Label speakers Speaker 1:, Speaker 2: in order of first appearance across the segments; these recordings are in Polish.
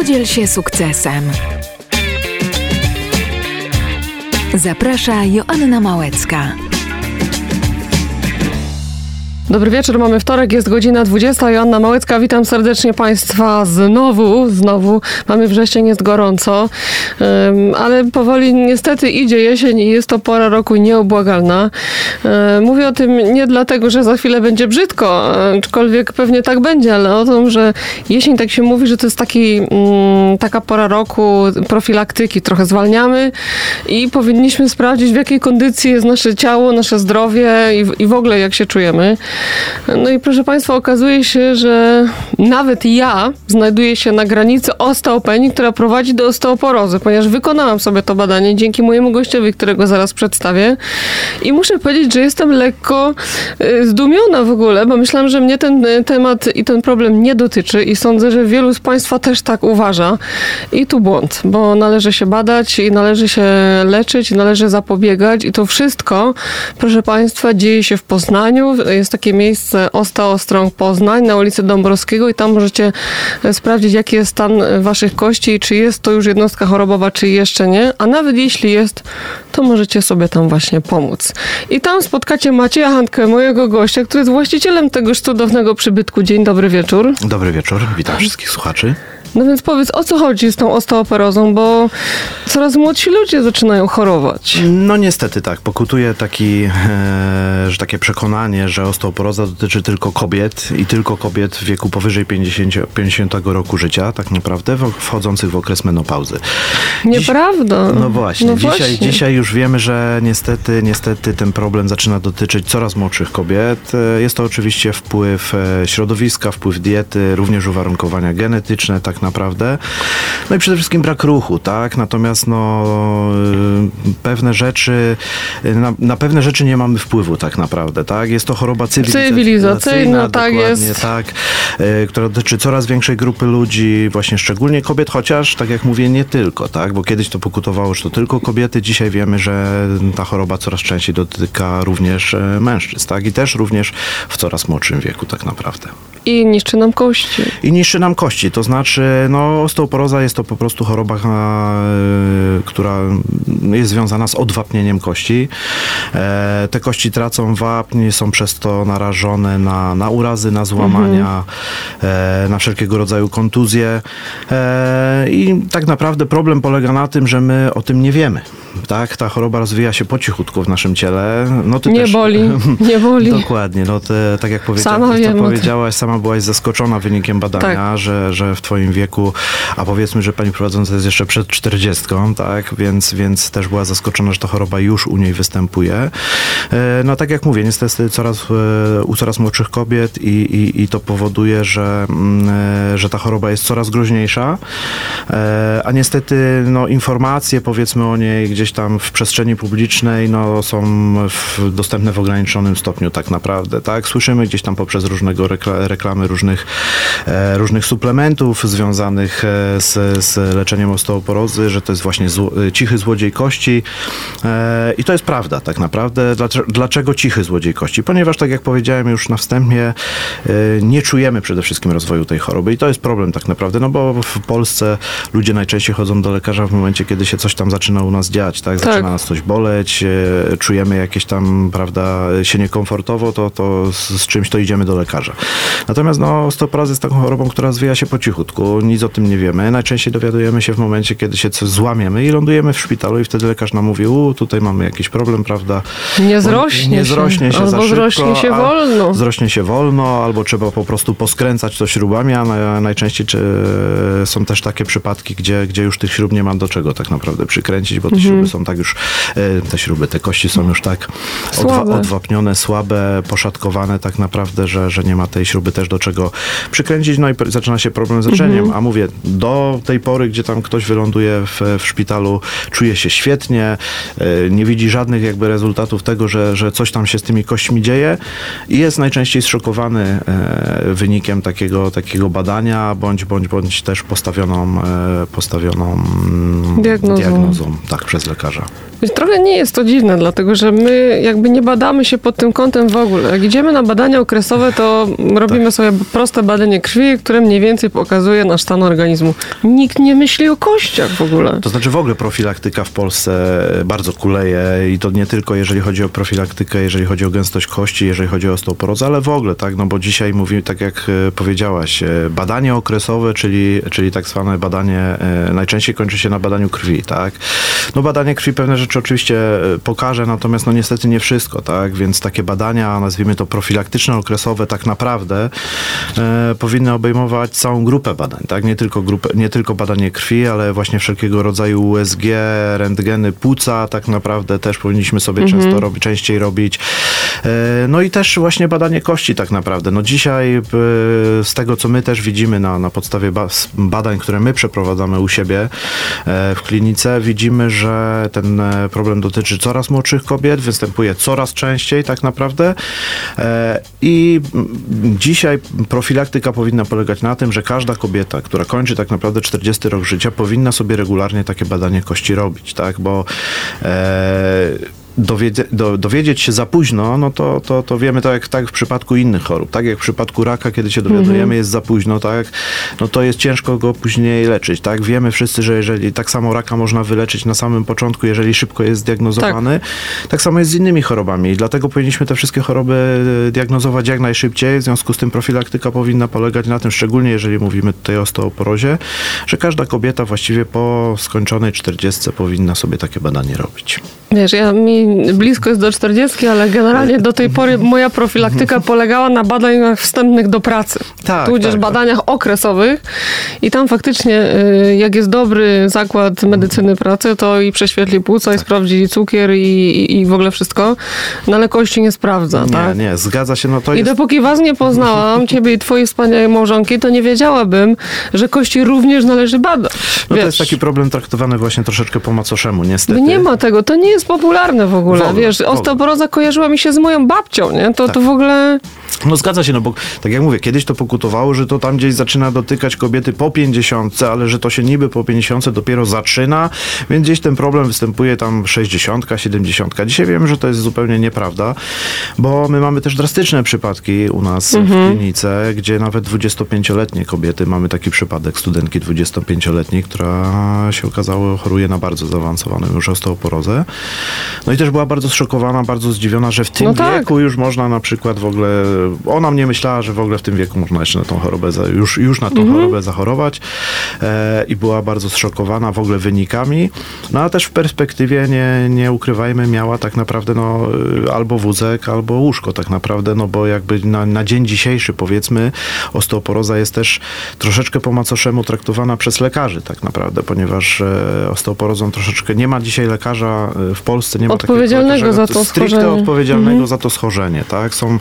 Speaker 1: Podziel się sukcesem. Zaprasza Joanna Małecka.
Speaker 2: Dobry wieczór, mamy wtorek, jest godzina 20. Joanna Małecka, witam serdecznie Państwa znowu, znowu. Mamy wrzesień, jest gorąco, ale powoli niestety idzie jesień i jest to pora roku nieobłagalna. Mówię o tym nie dlatego, że za chwilę będzie brzydko, aczkolwiek pewnie tak będzie, ale o tym, że jesień tak się mówi, że to jest taki, taka pora roku profilaktyki. Trochę zwalniamy i powinniśmy sprawdzić, w jakiej kondycji jest nasze ciało, nasze zdrowie i w ogóle jak się czujemy. No i proszę Państwa, okazuje się, że nawet ja znajduję się na granicy osteopenii, która prowadzi do osteoporozy, ponieważ wykonałam sobie to badanie dzięki mojemu gościowi, którego zaraz przedstawię. I muszę powiedzieć, że jestem lekko y, zdumiona w ogóle, bo myślałam, że mnie ten y, temat i ten problem nie dotyczy i sądzę, że wielu z Państwa też tak uważa. I tu błąd, bo należy się badać i należy się leczyć, i należy zapobiegać i to wszystko, proszę Państwa, dzieje się w Poznaniu. Jest takie miejsce Ostrąg Poznań na ulicy Dąbrowskiego i tam możecie e, sprawdzić, jaki jest stan e, waszych kości i czy jest to już jednostka chorobowa, czy jeszcze nie. A nawet jeśli jest, to możecie sobie tam właśnie pomóc. I tam spotkacie Macieja Handkę, mojego gościa, który jest właścicielem tegoż cudownego przybytku. Dzień dobry wieczór.
Speaker 3: Dobry wieczór, witam wszystkich słuchaczy.
Speaker 2: No więc powiedz, o co chodzi z tą osteoporozą, bo coraz młodsi ludzie zaczynają chorować.
Speaker 3: No niestety tak, pokutuje taki, e, że takie przekonanie, że osteoporoza dotyczy tylko kobiet i tylko kobiet w wieku powyżej 50, 50 roku życia, tak naprawdę, wchodzących w okres menopauzy.
Speaker 2: Nieprawda.
Speaker 3: Dziś, no właśnie, no dzisiaj, właśnie. dzisiaj już wiemy, że niestety, niestety ten problem zaczyna dotyczyć coraz młodszych kobiet. E, jest to oczywiście wpływ e, środowiska, wpływ diety, również uwarunkowania genetyczne, tak naprawdę. No i przede wszystkim brak ruchu, tak? Natomiast no, y, pewne rzeczy, na, na pewne rzeczy nie mamy wpływu tak naprawdę, tak? Jest to choroba cywilizacyjna,
Speaker 2: cywilizacyjna tak jest.
Speaker 3: tak, y, która dotyczy coraz większej grupy ludzi, właśnie szczególnie kobiet, chociaż, tak jak mówię, nie tylko, tak? Bo kiedyś to pokutowało, że to tylko kobiety, dzisiaj wiemy, że ta choroba coraz częściej dotyka również y, mężczyzn, tak? I też również w coraz młodszym wieku tak naprawdę.
Speaker 2: I niszczy nam kości.
Speaker 3: I niszczy nam kości, to znaczy no, osteoporoza jest to po prostu choroba, e, która jest związana z odwapnieniem kości. E, te kości tracą wapń, są przez to narażone na, na urazy, na złamania, mhm. na wszelkiego rodzaju kontuzje. I tak naprawdę problem polega na tym, że my o tym nie wiemy. Tak, ta choroba rozwija się po cichutku w naszym ciele.
Speaker 2: No, ty nie też, boli, nie boli.
Speaker 3: Dokładnie, no te, tak jak powiedzia, sama powiedziałaś, sama byłaś zaskoczona wynikiem badania, tak. że, że w twoim wieku, a powiedzmy, że pani prowadząca jest jeszcze przed czterdziestką, tak, więc, więc też była zaskoczona, że ta choroba już u niej występuje. E, no tak jak mówię, niestety coraz, e, u coraz młodszych kobiet i, i, i to powoduje, że, mm, e, że ta choroba jest coraz groźniejsza, a niestety no, informacje powiedzmy o niej gdzieś tam w przestrzeni publicznej no, są w, dostępne w ograniczonym stopniu tak naprawdę, tak? Słyszymy gdzieś tam poprzez różnego rekla reklamy różnych, różnych suplementów związanych z, z leczeniem osteoporozy, że to jest właśnie zło, cichy złodziej kości i to jest prawda tak naprawdę. Dlaczego cichy złodziej kości? Ponieważ, tak jak powiedziałem już na wstępie, e, nie czujemy przede wszystkim rozwoju tej choroby i to jest problem tak naprawdę, no bo w Polsce ludzie najczęściej chodzą do lekarza w momencie, kiedy się coś tam zaczyna u nas dziać, tak? Zaczyna tak. nas coś boleć, e, czujemy jakieś tam, prawda, się niekomfortowo, to, to z, czymś to idziemy do lekarza. Natomiast no, osteoporoza jest taką chorobą, która zwija się po cichutku, nic o tym nie wiemy. Najczęściej dowiadujemy się w momencie, kiedy się coś złamiemy i lądujemy w szpitalu i wtedy lekarz nam mówi, u, tutaj mamy jakiś problem, prawda?
Speaker 2: Nie zrośnie,
Speaker 3: nie zrośnie się,
Speaker 2: się albo zrośnie się wolno.
Speaker 3: Zrośnie się wolno, albo trzeba po prostu poskręcać to śrubami, a najczęściej czy, są też takie przypadki, gdzie, gdzie już tych śrub nie ma do czego tak naprawdę przykręcić, bo te mhm. śruby są tak już, e, te śruby, te kości są już tak odwa odwapnione, słabe, poszatkowane tak naprawdę, że, że nie ma tej śruby też do czego przykręcić, no i zaczyna się problem z leczeniem, mhm. a mówię, do tej pory, gdzie tam ktoś wyląduje w, w szpitalu, czuje się świetnie, e, nie widzi żadnych jakby rezultatów tego, że, że coś tam się z tymi kośćmi dzieje i jest najczęściej zszokowany e, wynikiem takiego, takiego badania, bądź, bądź, bądź też postawioną, postawioną
Speaker 2: diagnozą.
Speaker 3: diagnozą tak, przez lekarza.
Speaker 2: Trochę nie jest to dziwne, dlatego że my jakby nie badamy się pod tym kątem w ogóle. Jak idziemy na badania okresowe, to robimy tak. sobie proste badanie krwi, które mniej więcej pokazuje nasz stan organizmu. Nikt nie myśli o kościach w ogóle.
Speaker 3: To znaczy w ogóle profilaktyka w Polsce bardzo kuleje i to nie tylko jeżeli chodzi o profilaktykę, jeżeli chodzi o gęstość kości, jeżeli chodzi o osteoporozę, ale w ogóle, tak, no bo dzisiaj mówimy, tak jak e, powiedziałaś, e, badanie okresowe, czyli, czyli tak zwane badanie, e, najczęściej kończy się na badaniu krwi, tak. No badanie krwi pewne rzeczy oczywiście pokaże, natomiast no niestety nie wszystko, tak, więc takie badania, nazwijmy to profilaktyczne, okresowe, tak naprawdę e, powinny obejmować całą grupę badań, tak, nie tylko, grupę, nie tylko badanie krwi, ale właśnie wszelkiego rodzaju USG, rentgeny płuca, tak naprawdę też powinniśmy sobie mhm. często robić, częściej robić. E, no i też właśnie badanie kości tak naprawdę. No dzisiaj e, z tego, co my też widzimy na, na podstawie badań, które my przeprowadzamy u siebie e, w klinice, widzimy, że ten problem dotyczy coraz młodszych kobiet, występuje coraz częściej tak naprawdę. I dzisiaj profilaktyka powinna polegać na tym, że każda kobieta, która kończy tak naprawdę 40 rok życia, powinna sobie regularnie takie badanie kości robić, tak, bo e, dowiedzie, do, dowiedzieć się za późno, no to, to, to wiemy tak jak, tak w przypadku innych chorób. Tak jak w przypadku raka, kiedy się dowiadujemy, mm -hmm. jest za późno, tak? No to jest ciężko go później leczyć, tak? Wiemy wszyscy, że jeżeli tak samo raka można wyleczyć na samym początku, jeżeli szybko jest zdiagnozowany. Tak, tak samo jest z innymi chorobami i dlatego powinniśmy te wszystkie choroby e, diagnozować jak najszybciej. W związku z tym profilaktyka powinna polegać na tym, szczególnie jeżeli mówimy tutaj o osteoporozie, że każda kobieta właściwie po skończonej 40 powinna sobie takie badanie robić.
Speaker 2: Wiesz, ja mi blisko jest do 40, ale generalnie do tej pory moja profilaktyka polegała na badaniach wstępnych do pracy. Tak, tudzież tak, tak. badaniach tak. okresowych i tam faktycznie y, jak jest dobry zakład medycyny pracy, to i prześwietli płuca, i tak. sprawdzi cukier i, i w ogóle wszystko, no ale kości nie sprawdza,
Speaker 3: nie,
Speaker 2: tak?
Speaker 3: Nie, zgadza się, no to
Speaker 2: I
Speaker 3: jest...
Speaker 2: dopóki was nie poznałam, ciebie i twojej wspaniałej małżonki, to nie wiedziałabym, że kości również należy badać.
Speaker 3: No Wiesz, to jest taki problem traktowany właśnie troszeczkę po macoszemu, niestety.
Speaker 2: Nie ma tego, to nie jest popularne w ogóle, w ogóle wiesz, osteoporoza kojarzyła mi się z moją babcią, nie? To, tak. to w ogóle...
Speaker 3: No zgadza się, no bo tak jak mówię, kiedyś to pokutowało, że to tam gdzieś zaczyna dotykać kobiety po 50, ale że to się niby po 50 dopiero zaczyna, więc gdzieś ten problem występuje tam 60, 70. Dzisiaj wiem, że to jest zupełnie nieprawda, bo my mamy też drastyczne przypadki u nas mhm. w klinice, gdzie nawet 25-letnie kobiety, mamy taki przypadek studentki 25-letniej, która się okazało choruje na bardzo zaawansowaną już osteoporozę. No i też była bardzo zszokowana, bardzo zdziwiona, że w tym no tak. wieku już można na przykład w ogóle, ona mnie myślała, że w ogóle w tym wieku można jeszcze na tą chorobę, już, już na tą mhm. chorobę zachorować e, i była bardzo zszokowana w ogóle wynikami, no a też w perspektywie, nie, nie ukrywajmy, miała tak naprawdę no, albo wózek, albo łóżko tak naprawdę, no bo jakby na, na dzień dzisiejszy powiedzmy osteoporoza jest też troszeczkę po macoszemu traktowana przez lekarzy tak naprawdę, ponieważ e, osteoporozą troszeczkę nie ma dzisiaj lekarza e, w Polsce, nie ma
Speaker 2: odpowiedzialnego za to
Speaker 3: stricte odpowiedzialnego mhm. za to schorzenie, tak? Są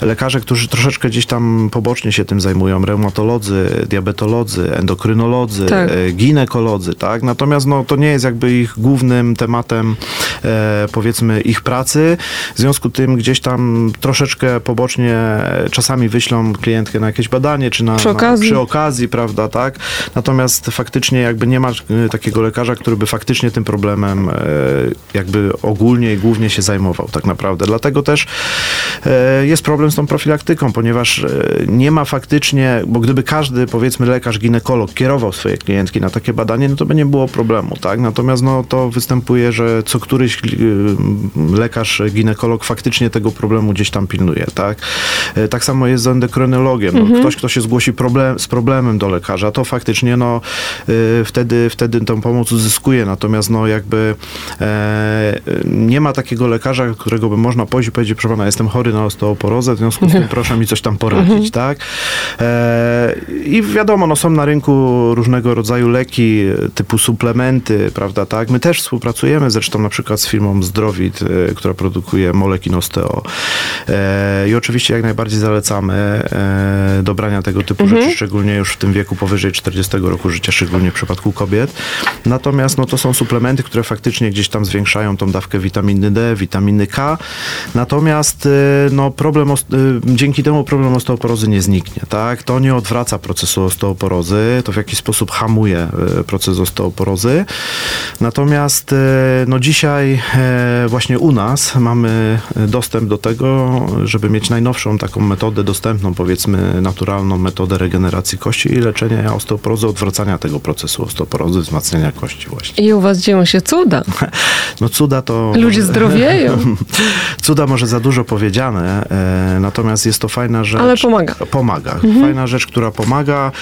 Speaker 3: lekarze, którzy troszeczkę gdzieś tam pobocznie się tym zajmują, reumatolodzy, diabetolodzy, endokrynolodzy, tak. E, ginekolodzy, tak? Natomiast no, to nie jest jakby ich głównym tematem e, powiedzmy ich pracy. W związku z tym gdzieś tam troszeczkę pobocznie czasami wyślą klientkę na jakieś badanie, czy na,
Speaker 2: przy okazji,
Speaker 3: na, przy okazji prawda, tak? Natomiast faktycznie jakby nie ma e, takiego lekarza, który by faktycznie tym problemem jakby ogólnie i głównie się zajmował tak naprawdę. Dlatego też e, jest problem z tą profilaktyką, ponieważ e, nie ma faktycznie, bo gdyby każdy powiedzmy lekarz, ginekolog kierował swoje klientki na takie badanie, no to by nie było problemu, tak? Natomiast no to występuje, że co któryś e, lekarz, ginekolog faktycznie tego problemu gdzieś tam pilnuje, tak? Tak samo jest z endokrynologiem. No, mhm. Ktoś, kto się zgłosi problem, z problemem do lekarza, to faktycznie no wtedy, wtedy tę pomoc uzyskuje. Natomiast no jakby e, nie ma takiego lekarza, którego by można pójść i powiedzieć, proszę pana, jestem chory na osteoporozę, w związku z tym proszę mi coś tam poradzić, mhm. tak? E, I wiadomo, no są na rynku różnego rodzaju leki, typu suplementy, prawda, tak? My też współpracujemy zresztą na przykład z firmą Zdrowit, e, która produkuje molekin osteo. E, I oczywiście jak najbardziej zalecamy e, dobrania tego typu mhm. rzeczy, szczególnie już w tym wieku powyżej 40 roku życia, szczególnie w przypadku kobiet. Natomiast no to są suplementy, które faktycznie gdzieś tam zwiększają tą dawkę witaminy witaminy D, witaminy K. Natomiast no, problem, dzięki temu problem osteoporozy nie zniknie. Tak? To nie odwraca procesu osteoporozy, to w jakiś sposób hamuje proces osteoporozy. Natomiast no, dzisiaj właśnie u nas mamy dostęp do tego, żeby mieć najnowszą taką metodę dostępną, powiedzmy naturalną metodę regeneracji kości i leczenia osteoporozy, odwracania tego procesu osteoporozy, wzmacniania kości właśnie.
Speaker 2: I u was dzieją się cuda.
Speaker 3: No cuda to...
Speaker 2: Ludzie zdrowieją.
Speaker 3: cuda może za dużo powiedziane, e, natomiast jest to fajna rzecz.
Speaker 2: Ale pomaga.
Speaker 3: Pomaga. Mhm. Fajna rzecz, która pomaga,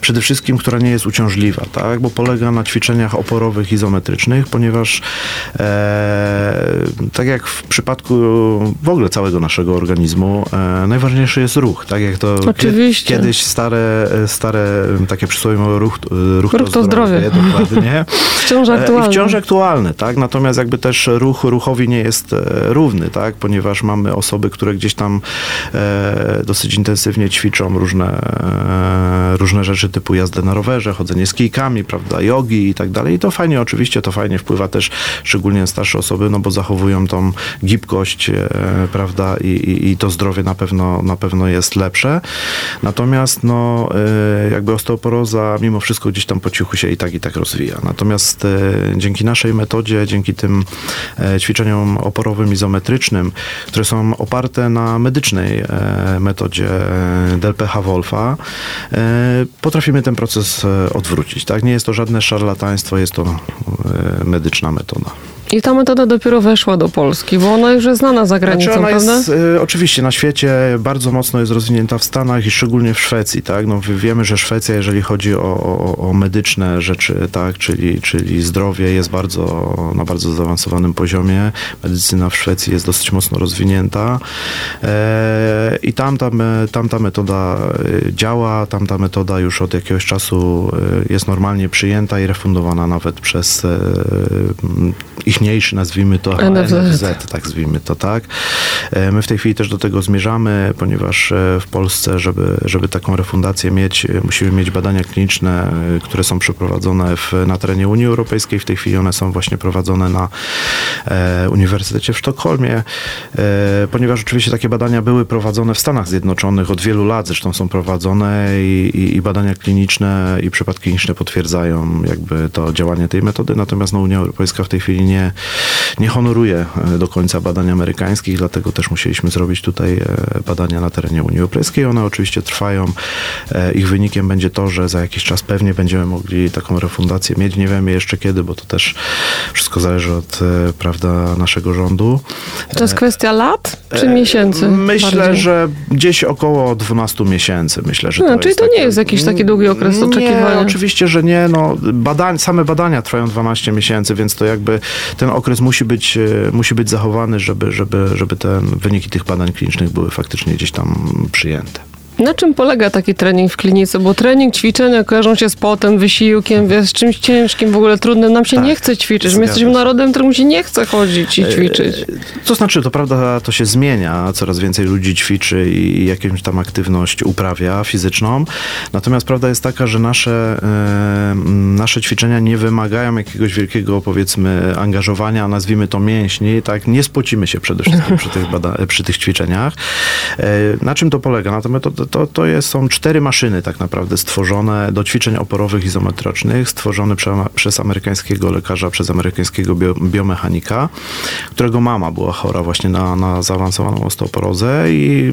Speaker 3: przede wszystkim, która nie jest uciążliwa, tak? Bo polega na ćwiczeniach oporowych izometrycznych, ponieważ e, tak jak w przypadku w ogóle całego naszego organizmu, e, najważniejszy jest ruch, tak jak to
Speaker 2: Oczywiście.
Speaker 3: kiedyś stare, stare takie przysłowie mówią ruch, ruch,
Speaker 2: ruch to, zdrowie.
Speaker 3: zdrowie dokładnie.
Speaker 2: wciąż aktualny.
Speaker 3: I wciąż aktualny, tak? Natomiast jakby też ruch ruchowi nie jest e, równy, tak? Ponieważ mamy osoby, które gdzieś tam e, dosyć intensywnie ćwiczą różne, e, różne rzeczy typu jazdę na rowerze, chodzenie z kijkami, prawda, jogi i tak dalej. I to fajnie, oczywiście to fajnie wpływa też szczególnie starsze osoby, no bo zachowują tą gibkość, prawda, i, i, i to zdrowie na pewno, na pewno jest lepsze. Natomiast no, jakby osteoporoza mimo wszystko gdzieś tam po cichu się i tak i tak rozwija. Natomiast dzięki naszej metodzie, dzięki tym ćwiczeniom oporowym izometrycznym, które są oparte na medycznej metodzie DLPH Wolfa, potrafimy ten proces odwrócić. Tak? Nie jest to żadne szarlataństwo, jest to medyczna metoda.
Speaker 2: I ta metoda dopiero weszła do Polski, bo ona już jest znana za granicą, znaczy prawda?
Speaker 3: Jest, y, oczywiście na świecie bardzo mocno jest rozwinięta w Stanach i szczególnie w Szwecji, tak? No, wiemy, że Szwecja, jeżeli chodzi o, o, o, medyczne rzeczy, tak? Czyli, czyli zdrowie jest bardzo, na bardzo zaawansowanym poziomie. Medycyna w Szwecji jest dosyć mocno rozwinięta e, i tam ta, tam ta metoda y, działa, tam ta metoda już od jakiegoś czasu y, jest normalnie przyjęta i refundowana nawet przez e, ich najliczniejszy, nazwijmy to NFZ. NFZ, tak nazwijmy to tak. E, my w tej chwili też do tego zmierzamy, ponieważ e, w Polsce, żeby, żeby taką refundację mieć, e, musimy mieć badania kliniczne, które są przeprowadzone w, na terenie Unii Europejskiej. W tej chwili one są właśnie prowadzone na e, Uniwersytecie w Sztokholmie, e, ponieważ oczywiście takie badania były prowadzone w Stanach Zjednoczonych od wielu lat, zresztą są prowadzone i, i, i badania kliniczne i przypadki kliniczne potwierdzają jakby to działanie tej metody, natomiast no, Unia Europejska w tej chwili nie nie, honoruje e, do końca badań amerykańskich, dlatego też musieliśmy zrobić tutaj e, badania na terenie Unii Europejskiej. One oczywiście trwają. E, ich wynikiem będzie to, że za jakiś czas pewnie będziemy mogli taką refundację mieć. Nie wiemy jeszcze kiedy, bo to też wszystko zależy od prawda, naszego rządu.
Speaker 2: To jest kwestia lat czy miesięcy?
Speaker 3: Myślę, bardziej? że gdzieś około 12 miesięcy. Myślę, że
Speaker 2: no,
Speaker 3: to
Speaker 2: czyli to nie jest jakiś taki długi okres oczekiwania.
Speaker 3: Nie, oczywiście, że nie. No, badań, same badania trwają 12 miesięcy, więc to jakby ten okres musi być, e, musi być zachowany, żeby, żeby, żeby te wyniki tych badań klinicznych były faktycznie gdzieś tam przyjęte.
Speaker 2: Na czym polega taki trening w klinice? Bo trening, ćwiczenia kojarzą się z potem, wysiłkiem, z czymś ciężkim, w ogóle trudnym. Nam się tak, nie chce ćwiczyć. My jesteśmy narodem, któremu się nie chce chodzić i e, ćwiczyć.
Speaker 3: To znaczy, to prawda, to się zmienia. Coraz więcej ludzi ćwiczy i jakąś tam aktywność uprawia fizyczną. Natomiast prawda jest taka, że nasze, nasze ćwiczenia nie wymagają jakiegoś wielkiego, powiedzmy, angażowania, nazwijmy to mięśni. Tak, nie spocimy się przede wszystkim przy tych, bada- przy tych ćwiczeniach. E, na czym to polega? Natomiast to, to, to jest, są cztery maszyny tak naprawdę stworzone do ćwiczeń oporowych izometrycznych, stworzone prze, przez amerykańskiego lekarza, przez amerykańskiego bio, biomechanika, którego mama była chora właśnie na, na zaawansowaną osteoporozę i...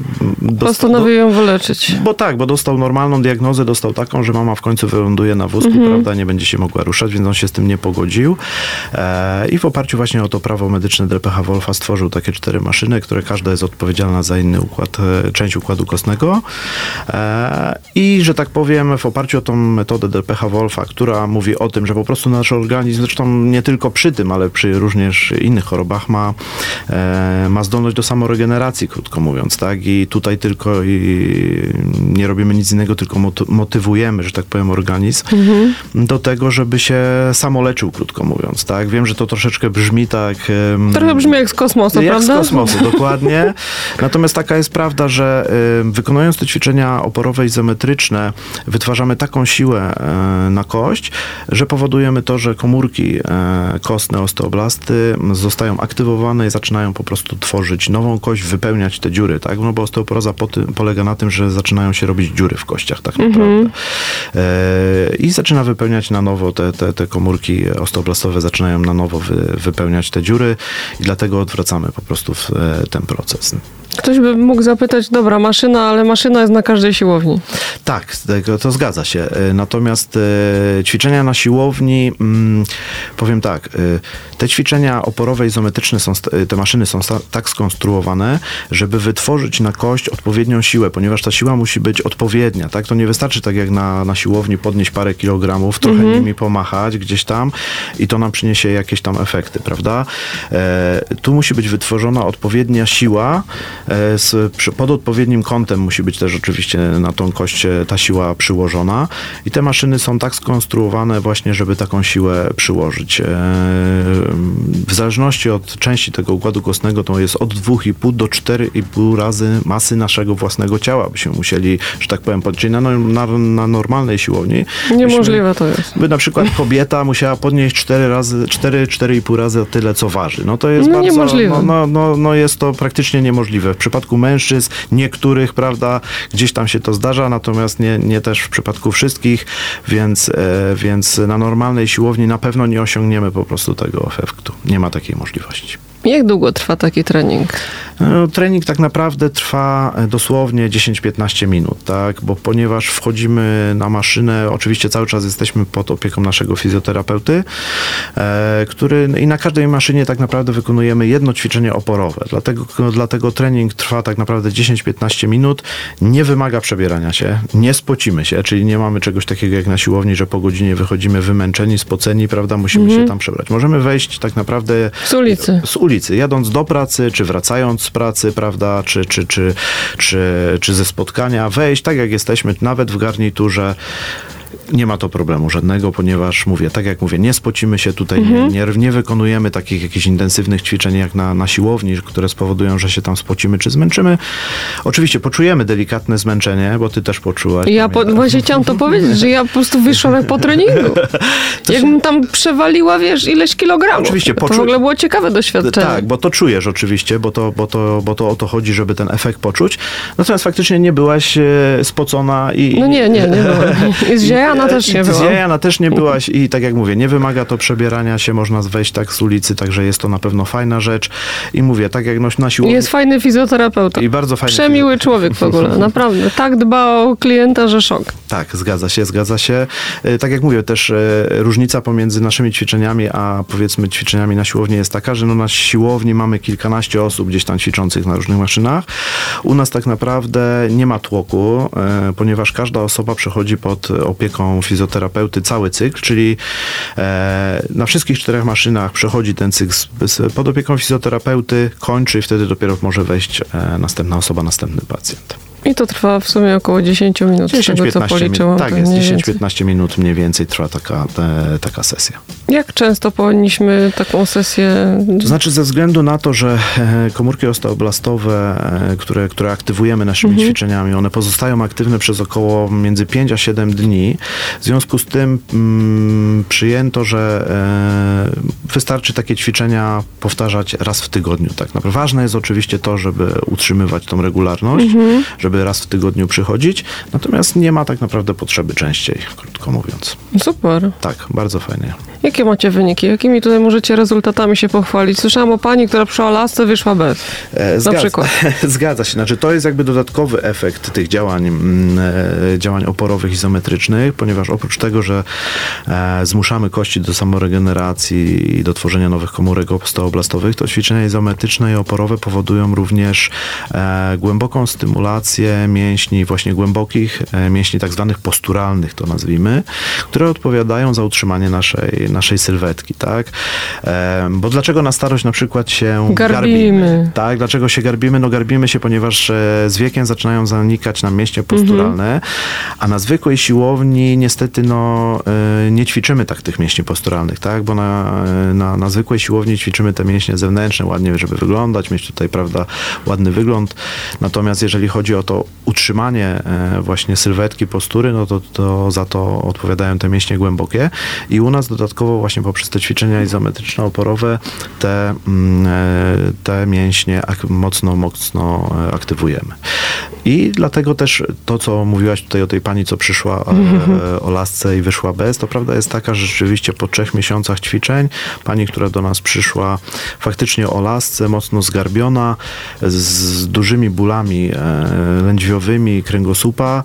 Speaker 2: Postanowił ją wyleczyć.
Speaker 3: Bo tak, bo dostał normalną diagnozę, dostał taką, że mama w końcu wyląduje na wózku, mhm. prawda, nie będzie się mogła ruszać, więc on się z tym nie pogodził e, i w oparciu właśnie o to prawo medyczne DPH Wolfa stworzył takie cztery maszyny, które każda jest odpowiedzialna za inny układ, e, część układu kostnego E, I, że tak powiem, w oparciu o tą metodę DPH Wolfa, która mówi o tym, że po prostu nasz organizm, zresztą nie tylko przy tym, ale przy również innych chorobach, ma, ma zdolność do samoregeneracji, krótko mówiąc, tak? I tutaj tylko i nie robimy nic innego, tylko motywujemy, że tak powiem, organizm mhm. do tego, żeby się samoleczył, krótko mówiąc, tak? Wiem, że to troszeczkę brzmi tak...
Speaker 2: Trochę brzmi jak z kosmosu,
Speaker 3: jak
Speaker 2: prawda?
Speaker 3: Jak z kosmosu, dokładnie. Natomiast taka jest prawda, że wykonując te ćwiczenia oporowe izometryczne wytwarzamy taką siłę na kość, że powodujemy to, że komórki kostne osteoblasty zostają aktywowane i zaczynają po prostu tworzyć nową kość, wypełniać te dziury, tak? No bo osteoporoza po tym, polega na tym, że zaczynają się robić dziury w kościach, tak naprawdę. Mm -hmm. I zaczyna wypełniać na nowo te, te, te komórki osteoblastowe, zaczynają na nowo wy, wypełniać te dziury i dlatego odwracamy po prostu w, e, ten proces.
Speaker 2: Ktoś by mógł zapytać, dobra, maszyna, ale maszyna jest na każdej siłowni.
Speaker 3: Tak, to zgadza się. E, natomiast e, ćwiczenia na siłowni, mm, powiem tak, te ćwiczenia oporowe izometryczne są, te maszyny są tak skonstruowane, żeby wytworzyć na kość odpowiednią siłę, ponieważ ta siła musi być odpowiednia, tak? To nie wystarczy tak jak na, na siłowni podnieść parę kilogramów, trochę mhm. nimi pomachać gdzieś tam i to nam przyniesie jakieś tam efekty, prawda? E, tu musi być wytworzona odpowiednia siła, e, z, przy, pod odpowiednim kątem musi być też oczywiście na tą kość ta siła przyłożona i te maszyny są tak skonstruowane właśnie, żeby taką siłę przyłożyć. E, w zależności od części tego układu kostnego to jest od 2,5 do 4,5 razy masy naszego własnego ciała byśmy musieli, że tak powiem, podnieść na, na, na normalnej siłowni.
Speaker 2: Niemożliwe byśmy, to jest.
Speaker 3: By na przykład kobieta musiała podnieść 4 razy, 4, 4,5 razy tyle, co waży. No to jest
Speaker 2: no,
Speaker 3: bardzo,
Speaker 2: niemożliwe.
Speaker 3: No, no, no, no jest to praktycznie niemożliwe. W przypadku mężczyzn, niektórych, prawda, gdzieś tam się to zdarza, natomiast nie, nie też w przypadku wszystkich, więc, e, więc na normalnej siłowni na pewno nie osiągniemy po prostu tego efektu. Nie ma takiej możliwości.
Speaker 2: Jak długo trwa taki trening?
Speaker 3: No, trening tak naprawdę trwa e, dosłownie 10-15 minut, tak? Bo ponieważ wchodzimy na maszynę, oczywiście cały czas jesteśmy pod opieką naszego fizjoterapeuty, e, który i na każdej maszynie tak naprawdę wykonujemy jedno ćwiczenie oporowe. Dlatego, dlatego trening trwa tak naprawdę 10-15 minut, nie wymaga przebierania się, nie spocimy się, czyli nie mamy czegoś takiego jak na siłowni, że po godzinie wychodzimy wymęczeni, spoceni, prawda? Musimy mhm. się tam przebrać. Możemy wejść tak naprawdę
Speaker 2: z ulicy.
Speaker 3: Z ulicy, jadąc do pracy, czy wracając z pracy, prawda, czy, czy, czy, czy, czy ze spotkania, wejść tak jak jesteśmy, nawet w garniturze, nie ma to problemu żadnego, ponieważ mówię, tak jak mówię, nie spocimy się tutaj, mhm. nie, nie, wykonujemy takich jakichś intensywnych ćwiczeń jak na, na siłowni, które spowodują, że się tam spocimy czy zmęczymy. Oczywiście poczujemy delikatne zmęczenie, bo ty też poczułaś.
Speaker 2: Ja po, właśnie chciałam to powiedzieć, że ja po prostu wyszłam jak po treningu. Jakbym tam przewaliła, wiesz, ileś kilogramów. Oczywiście. Poczu... To w ogóle było ciekawe doświadczenie.
Speaker 3: Tak, bo to czujesz oczywiście, bo to, bo, to, bo to o to chodzi, żeby ten efekt poczuć. Natomiast faktycznie nie byłaś e, spocona i...
Speaker 2: No nie, nie, nie byłam. Jest Jana też nie była.
Speaker 3: Jana też nie byłaś i tak jak mówię, nie wymaga to przebierania się, można wejść tak z ulicy, także jest to na pewno fajna rzecz. I mówię, tak jak na siłowni...
Speaker 2: Jest fajny fizjoterapeuta.
Speaker 3: I bardzo fajny.
Speaker 2: Przemiły człowiek w ogóle, naprawdę. Tak dba o klienta, że szok.
Speaker 3: Tak, zgadza się, zgadza się. E, tak jak mówię, też e, różnica pomiędzy naszymi ćwiczeniami, a powiedzmy ćwiczeniami na siłowni jest taka, że no na siłowni mamy kilkanaście osób gdzieś tam ćwiczących na różnych maszynach. U nas tak naprawdę nie ma tłoku, e, ponieważ każda osoba przechodzi pod opieką opieką fizjoterapeuty cały cykl, czyli e, na wszystkich czterech maszynach przechodzi ten cykl pod opieką fizjoterapeuty, kończy i wtedy dopiero może wejść e, następna osoba, następny pacjent.
Speaker 2: I to trwa w sumie około 10 minut, 10, tego co policzyłam.
Speaker 3: Tak jest, 10-15 minut mniej więcej trwa taka, te, taka sesja.
Speaker 2: Jak często powinniśmy taką sesję...
Speaker 3: To znaczy ze względu na to, że e, komórki osteoblastowe, e, które, które aktywujemy naszymi mhm. ćwiczeniami, one pozostają aktywne przez około między 5 a 7 dni. W związku z tym mm, przyjęto, że e, wystarczy takie ćwiczenia powtarzać raz w tygodniu. Tak naprawdę. Ważne jest oczywiście to, żeby utrzymywać tą regularność, mhm. żeby żeby raz w tygodniu przychodzić, natomiast nie ma tak naprawdę potrzeby częściej, krótko mówiąc.
Speaker 2: Super.
Speaker 3: Tak, bardzo fajnie.
Speaker 2: Jakie macie wyniki? Jakimi tutaj możecie rezultatami się pochwalić? Słyszałam o pani, która przyszła lasce, wyszła bez. E, zgadza, na przykład.
Speaker 3: Zgadza się. Znaczy, to jest jakby dodatkowy efekt tych działań, mm, e, działań oporowych izometrycznych, ponieważ oprócz tego, że e, zmuszamy kości do samoregeneracji i do tworzenia nowych komórek osteoblastowych, to ćwiczenia izometryczne i oporowe powodują również głęboką stymulację mięśni właśnie głębokich, mięśni tak zwanych posturalnych to nazwijmy, które odpowiadają za utrzymanie naszej naszej sylwetki, tak? Bo dlaczego na starość na przykład się
Speaker 2: garbimy? garbimy?
Speaker 3: Tak, dlaczego się garbimy? No garbimy się, ponieważ z wiekiem zaczynają zanikać nam mięśnie posturalne, mhm. a na zwykłej siłowni niestety no, nie ćwiczymy tak tych mięśni posturalnych, tak? Bo na, na, na zwykłej siłowni ćwiczymy te mięśnie zewnętrzne, ładnie, żeby wyglądać, mieć tutaj, prawda, ładny wygląd. Natomiast jeżeli chodzi o to utrzymanie e, właśnie sylwetki, postury, no to, to za to odpowiadają te mięśnie głębokie. I u nas dodatkowo właśnie poprzez te ćwiczenia izometryczne, oporowe te, mm, e, te mięśnie mocno, mocno e, aktywujemy. I dlatego też to, co mówiłaś tutaj o tej pani, co przyszła o lasce i wyszła bez, to prawda jest taka, że rzeczywiście po trzech miesiącach ćwiczeń pani, która do nas przyszła faktycznie o lasce, mocno zgarbiona, z dużymi bólami lędźwiowymi kręgosłupa,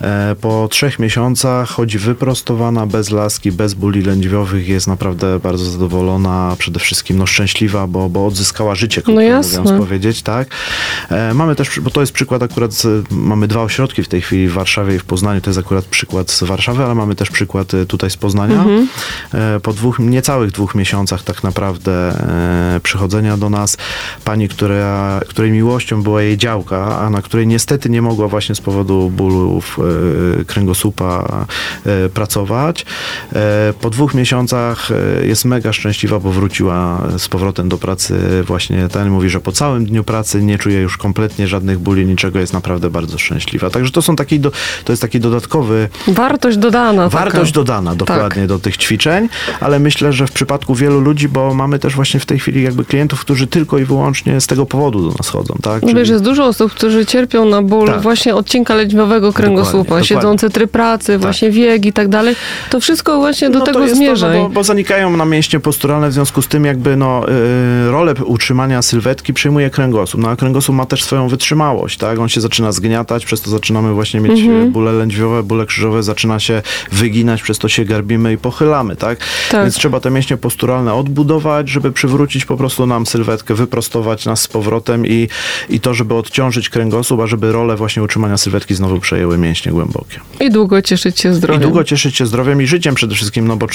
Speaker 3: E, po trzech miesiącach chodzi wyprostowana, bez laski, bez bóli lędźwiowych, jest naprawdę bardzo zadowolona, przede wszystkim no, szczęśliwa, bo, bo odzyskała życie,
Speaker 2: no jasne.
Speaker 3: mówiąc powiedzieć, tak. E, mamy też, bo to jest przykład akurat, mamy dwa ośrodki w tej chwili w Warszawie i w Poznaniu, to jest akurat przykład z Warszawy, ale mamy też przykład e, tutaj z Poznania. Mhm. Po dwóch, niecałych dwóch miesiącach tak naprawdę przychodzenia do nas pani, która, której miłością była jej działka, a na której niestety nie mogła właśnie z powodu bólów E, kręgosłupa e, pracować. E, po dwóch miesiącach jest mega szczęśliwa, bo wróciła z powrotem do pracy właśnie ten mówi, że po całym dniu pracy nie czuje już kompletnie żadnych bóli, niczego, jest naprawdę bardzo szczęśliwa. Także to są taki, do, to jest taki dodatkowy...
Speaker 2: Wartość dodana.
Speaker 3: Wartość taka. dodana, dokładnie, tak. do tych ćwiczeń, ale myślę, że w przypadku wielu ludzi, bo mamy też właśnie w tej chwili jakby klientów, którzy tylko i wyłącznie z tego powodu do nas chodzą, tak?
Speaker 2: Czyli... Wiesz, jest dużo osób, którzy cierpią na ból tak. właśnie odcinka lędźwiowego kręgosłupa, dokładnie, siedzący tryb pracy, tak. właśnie wiek i tak dalej. To wszystko właśnie do no tego zmierza.
Speaker 3: To, no, bo, bo, zanikają nam mięśnie posturalne, w związku z tym jakby no, yy, rolę utrzymania sylwetki przyjmuje kręgosłup. No a kręgosłup ma też swoją wytrzymałość, tak? On się zaczyna zgniatać, przez to zaczynamy właśnie mieć mhm. bóle lędźwiowe, bóle krzyżowe, zaczyna się wyginać, przez to się garbimy i pochylamy, tak? tak? Więc trzeba te mięśnie posturalne odbudować, żeby przywrócić po prostu nam sylwetkę, wyprostować nas z powrotem i, i to, żeby odciążyć kręgosłup, a żeby rolę właśnie utrzymania sylwetki znowu przejęły mięśnie głębokie.
Speaker 2: I długo cieszyć się zdrowiem.
Speaker 3: I długo cieszyć się zdrowiem i życiem przede wszystkim, no bo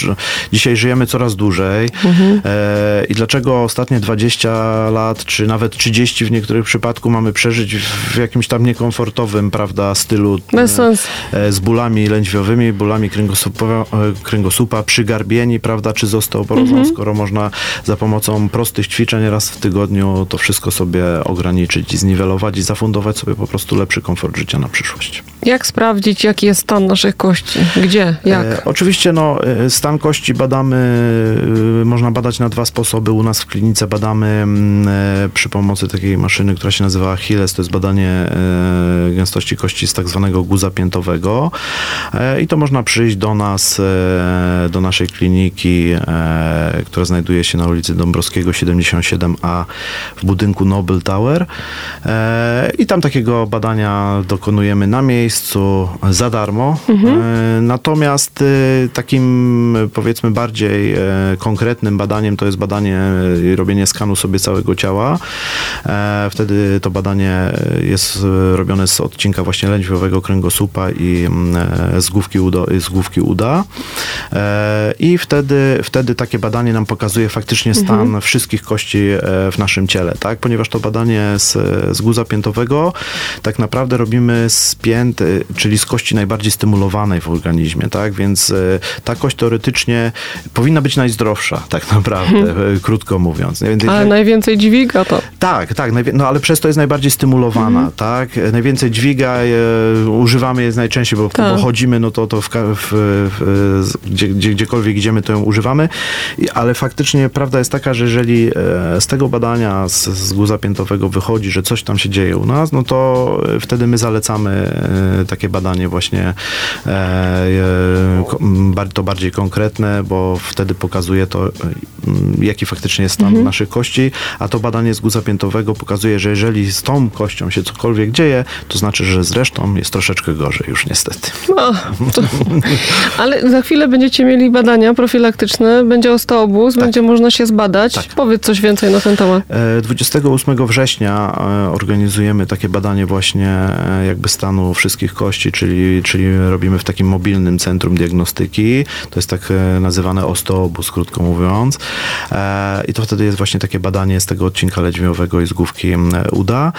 Speaker 3: dzisiaj żyjemy coraz dłużej. Mhm. E, I dlaczego ostatnie 20 lat, czy nawet 30 w niektórych przypadkach mamy przeżyć w jakimś tam niekomfortowym, prawda, stylu.
Speaker 2: Bez sensu.
Speaker 3: E, z bólami lędźwiowymi, bólami kręgosłupa, kręgosłupa przygarbieni, prawda, czy z osteoporozą, mhm. skoro można za pomocą prostych ćwiczeń raz w tygodniu to wszystko sobie ograniczyć i zniwelować i zafundować sobie po prostu lepszy komfort życia na przyszłość.
Speaker 2: Jak sprawdzić jaki jest stan naszych kości? Gdzie? Jak? E,
Speaker 3: oczywiście no, e, stan kości badamy, e, można badać na dwa sposoby. U nas w klinice badamy mm, e, przy pomocy takiej maszyny, która się nazywa Achilles. To jest badanie e, gęstości kości z tak zwanego guza piętowego. E, I to można przyjść do nas, do naszej kliniki, która znajduje się na ulicy Dąbrowskiego 77A w budynku Noble Tower. I tam takiego badania dokonujemy na miejscu za darmo. Mhm. E, natomiast e, takim powiedzmy bardziej e, konkretnym badaniem to jest badanie, robienie skanu sobie całego ciała. Wtedy to badanie jest robione z odcinka właśnie lędźwiowego kręgosłupa i mm, z główki uda. Z główki uda. I wtedy, wtedy takie badanie nam pokazuje faktycznie stan mhm. wszystkich kości w naszym ciele, tak? Ponieważ to badanie z, z guza piętowego tak naprawdę robimy z pięt, czyli z kości najbardziej stymulowanej w organizmie, tak? Więc e, ta kość teoretycznie powinna być najzdrowsza, tak naprawdę, hmm. krótko mówiąc.
Speaker 2: Więc, ale najwięcej dźwiga to.
Speaker 3: Tak, tak, no ale przez to jest najbardziej stymulowana, hmm. tak? Najwięcej dźwiga, e, używamy jest najczęściej, bo, tak. bo chodzimy, no to, to w, w, w, gdzie, gdzie, gdziekolwiek idziemy, to ją używamy, ale faktycznie prawda jest taka, że jeżeli e, z tego badania z, z guza piętowego wychodzi, że coś tam się dzieje u nas, no to wtedy my zalecamy takie badanie właśnie E, to bardziej konkretne, bo wtedy pokazuje to, jaki faktycznie jest stan mhm. naszych kości, a to badanie z guza piętowego pokazuje, że jeżeli z tą kością się cokolwiek dzieje, to znaczy, że zresztą jest troszeczkę gorzej już niestety. No,
Speaker 2: to, ale za chwilę będziecie mieli badania profilaktyczne, będzie osteobóz, tak. będzie można się zbadać. Tak. Powiedz coś więcej na ten temat.
Speaker 3: 28 e, września e, organizujemy takie badanie właśnie e, jakby stanu wszystkich kości, czyli, czyli robimy w takim mobilnym centrum diagnostyki. To jest tak nazywane osteobóz, krótko mówiąc. I to wtedy jest właśnie takie badanie z tego odcinka lędźwiowego i z główki uda.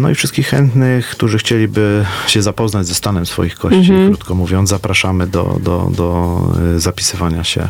Speaker 3: No i wszystkich chętnych, którzy chcieliby się zapoznać ze stanem swoich kości, mhm. krótko mówiąc, zapraszamy do, do, do zapisywania się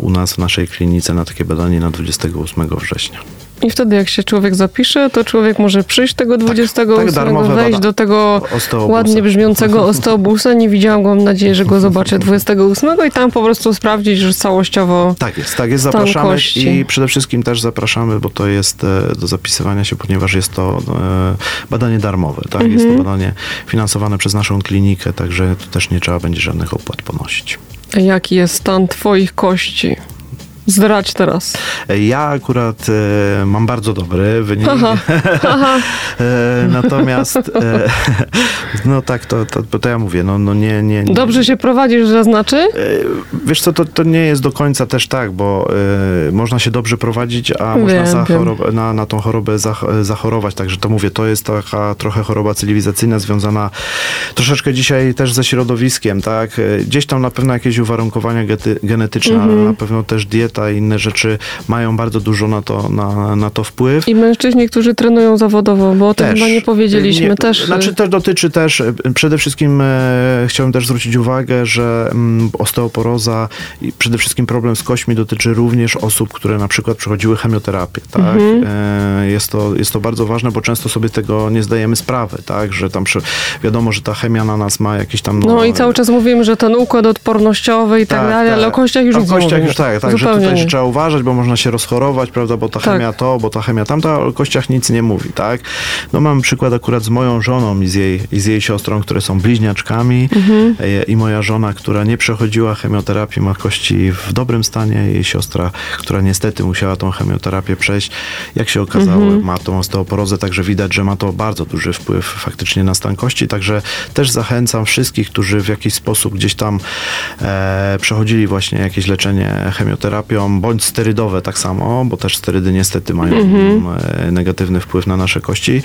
Speaker 3: u nas w naszej klinice na takie badanie na 28 września.
Speaker 2: I wtedy jak się człowiek zapisze, to człowiek może przyjść tego 28, tak, wejść do tego ładnie brzmiącego osteobusa. Nie widziałam go, mam nadzieję, że go zobaczę 28 i tam po prostu sprawdzić, że całościowo
Speaker 3: Tak jest, tak jest, zapraszamy i przede wszystkim też zapraszamy, bo to jest e, do zapisywania się, ponieważ jest to e, badanie darmowe, tak? Mhm. Jest to mhm. badanie finansowane przez naszą klinikę, także tu też nie trzeba będzie żadnych opłat ponosić.
Speaker 2: Jaki jest stan twoich kości? Zdradź teraz.
Speaker 3: Ja akurat e, mam bardzo dobry wynik. Aha. Aha. e, natomiast e, no tak, to, to, to ja mówię, no, no nie, nie, nie.
Speaker 2: Dobrze się prowadzisz, że znaczy? E,
Speaker 3: wiesz co, to, to nie jest do końca też tak, bo e, można się dobrze prowadzić, a wiem, można zachorob- na, na tą chorobę zach- zachorować. Także to mówię, to jest taka trochę choroba cywilizacyjna związana troszeczkę dzisiaj też ze środowiskiem, tak? E, gdzieś tam na pewno jakieś uwarunkowania genetyczne, mhm. na pewno też dieta i inne rzeczy mają bardzo dużo na to, na, na to wpływ.
Speaker 2: I mężczyźni, którzy trenują zawodowo, bo o tym chyba nie powiedzieliśmy. Nie, też.
Speaker 3: Znaczy też dotyczy też, przede wszystkim e, chciałem też zwrócić uwagę, że mm, osteoporoza i przede wszystkim problem z kośćmi dotyczy również osób, które na przykład przechodziły chemioterapię. Tak? Mhm. E, jest, to, jest to bardzo ważne, bo często sobie tego nie zdajemy sprawy, tak? że tam przy, wiadomo, że ta chemia na nas ma jakieś tam...
Speaker 2: No, no i cały czas mówimy, że ten układ odpornościowy i tak, tak dalej, tak. ale o kościach już o kościach już
Speaker 3: tak, tak, że tutaj tutaj trzeba uważać, bo można się rozchorować, prawda, bo ta tak. chemia to, bo ta chemia tamta, o kościach nic nie mówi, tak? No mam przykład akurat z moją żoną i z jej, i z jej siostrą, które są bliźniaczkami mhm. E, i moja żona, która nie przechodziła chemioterapii, ma kości w dobrym stanie, jej siostra, która niestety musiała tą chemioterapię przejść, jak się okazało, mhm. ma tą osteoporozę, także widać, że ma to bardzo duży wpływ faktycznie na stan kości, także też zachęcam wszystkich, którzy w jakiś sposób gdzieś tam e, przechodzili właśnie jakieś leczenie chemioterapią, bądź sterydowe tak samo, bo też sterydy niestety mają mm -hmm. negatywny wpływ na nasze kości.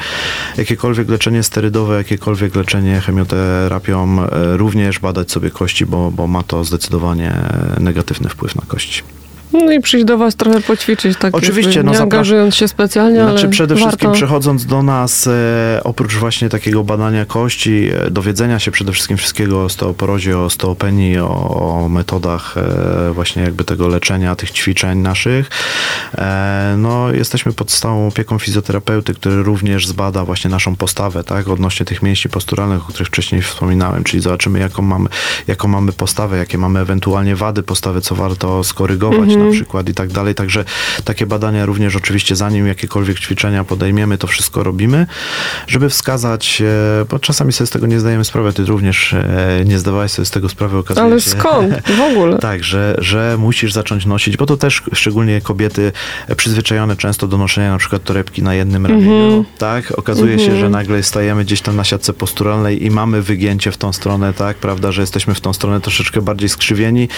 Speaker 3: Jakiekolwiek leczenie sterydowe, jakiekolwiek leczenie chemioterapią, e, również badać sobie kości, bo, bo ma to zdecydowanie negatywny wpływ na kości.
Speaker 2: No i przyjść do was trochę poćwiczyć, tak Oczywiście, jakby, nie no, angażując się specjalnie,
Speaker 3: Znaczy
Speaker 2: ale
Speaker 3: przede
Speaker 2: warto.
Speaker 3: wszystkim przechodząc do nas, e, oprócz właśnie takiego badania kości, e, dowiedzenia się przede wszystkim wszystkiego o osteoporozie, o osteopenii, o, o metodach e, właśnie jakby tego leczenia, tych ćwiczeń naszych, no jesteśmy pod stałą opieką fizjoterapeuty, który również zbada właśnie naszą postawę, tak, odnośnie tych mięśni posturalnych, o których wcześniej wspominałem, czyli zobaczymy jaką mamy, jaką mamy postawę, jakie mamy ewentualnie wady postawy, co warto skorygować, mhm na przykład i tak dalej. Także takie badania również oczywiście zanim jakiekolwiek ćwiczenia podejmiemy, to wszystko robimy, żeby wskazać, e, bo czasami sobie z tego nie zdajemy sprawy, ty również e, nie zdawałeś sobie z tego sprawy, okazuje
Speaker 2: Ale się. skąd w ogóle?
Speaker 3: tak, że, że musisz zacząć nosić, bo to też szczególnie kobiety przyzwyczajone często do noszenia na przykład torebki na jednym ramieniu, mm -hmm. tak? Okazuje mm -hmm. się, że mhm. nagle stajemy gdzieś tam na siatce posturalnej i mamy wygięcie w tą stronę, tak? Prawda, że jesteśmy w tą stronę troszeczkę bardziej skrzywieni,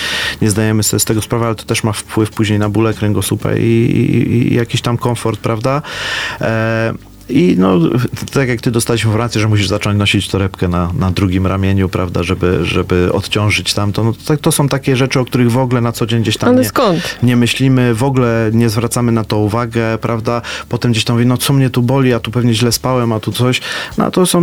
Speaker 3: nie zdajemy sobie z tego sprawy, ale to też ma wpływ wpływ później na bóle kręgosłupa i, i, i jakiś tam komfort, prawda? E, i no, tak jak ty dostałeś informację, że musisz zacząć nosić torebkę na, na drugim ramieniu, prawda, żeby, żeby odciążyć tamto, no to, to są takie rzeczy, o których w ogóle na co dzień gdzieś tam nie, nie, myślimy, w ogóle nie zwracamy na to uwagę, prawda, potem gdzieś tam mówi, no co mnie tu boli, a tu pewnie źle spałem, a tu coś, no to są,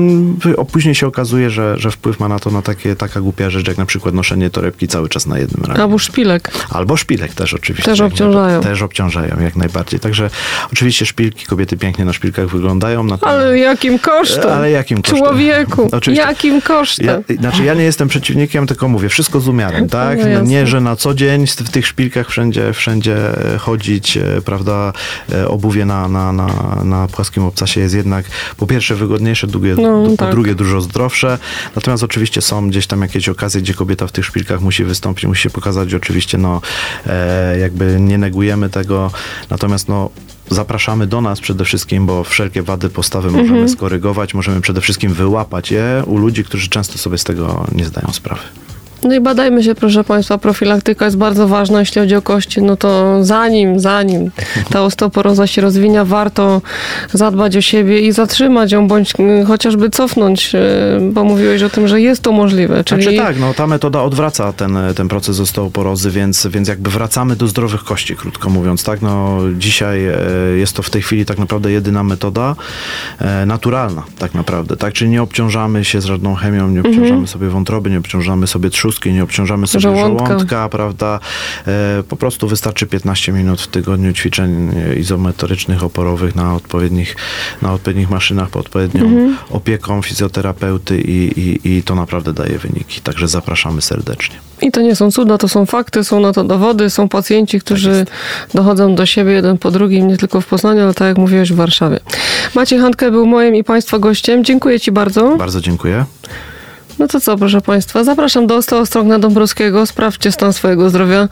Speaker 3: później się okazuje, że, że wpływ ma na to na takie, taka głupia rzecz, jak na przykład noszenie torebki cały czas na jednym ramieniu.
Speaker 2: Albo szpilek.
Speaker 3: Albo szpilek też oczywiście.
Speaker 2: Też obciążają.
Speaker 3: Też obciążają, jak najbardziej. Także oczywiście szpilki, kobiety pięknie na szpilkach wyglądają,
Speaker 2: Ale jakim kosztem?
Speaker 3: Ale jakim kosztem?
Speaker 2: Człowieku, Oczywiście. jakim kosztem?
Speaker 3: Ja, znaczy ja nie jestem przeciwnikiem, tylko mówię, wszystko z umiarem, tak? No nie, że na co dzień w tych szpilkach wszędzie, wszędzie chodzić, e, prawda, e, obuwie na, na, na, na płaskim obcasie jest jednak po pierwsze wygodniejsze, drugie, no, po tak. drugie dużo zdrowsze. Natomiast oczywiście są gdzieś tam jakieś okazje, gdzie kobieta w tych szpilkach musi wystąpić, musi się pokazać. Oczywiście no e, jakby nie negujemy tego, natomiast no zapraszamy do nas przede wszystkim, bo wszelkie wady postawy możemy mhm. skorygować, możemy przede wszystkim wyłapać je u ludzi, którzy często sobie z tego nie zdają sprawy.
Speaker 2: No i badajmy się, proszę Państwa, profilaktyka jest bardzo ważna, jeśli chodzi o kości, no to zanim, zanim ta osteoporoza się rozwinia, warto zadbać o siebie i zatrzymać ją, bądź mm, chociażby cofnąć, y, bo mówiłeś o tym, że jest to możliwe.
Speaker 3: Czyli... Znaczy tak, no ta metoda odwraca ten, ten proces osteoporozy, więc, więc jakby wracamy do zdrowych kości, krótko mówiąc, tak? No dzisiaj e, jest to w tej chwili tak naprawdę jedyna metoda e, naturalna, tak naprawdę, tak? Czyli nie obciążamy się z żadną chemią, nie obciążamy mhm. sobie wątroby, nie obciążamy sobie nie obciążamy sobie żołądka, żołądka prawda? E, po prostu wystarczy 15 minut w tygodniu ćwiczeń izometrycznych, oporowych na odpowiednich, na odpowiednich maszynach, pod odpowiednią mhm. opieką fizjoterapeuty i, i, i to naprawdę daje wyniki. Także zapraszamy serdecznie.
Speaker 2: I to nie są cuda, to są fakty, są na to dowody, są pacjenci, którzy tak dochodzą do siebie jeden po drugim, nie tylko w Poznaniu, ale tak jak mówiłeś w Warszawie. Maciej Handke był moim i Państwa gościem. Dziękuję Ci bardzo.
Speaker 3: Bardzo dziękuję.
Speaker 2: No to co, proszę Państwa, zapraszam do Ostrogna Dąbrowskiego, sprawdźcie stan swojego zdrowia.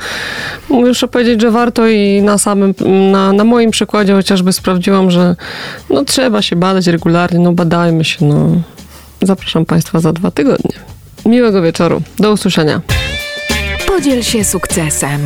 Speaker 2: Muszę powiedzieć, że warto i na samym, na, na moim przykładzie chociażby sprawdziłam, że no trzeba się badać regularnie, no badajmy się, no. Zapraszam Państwa za dwa tygodnie. Miłego wieczoru, do usłyszenia.
Speaker 1: Podziel się sukcesem.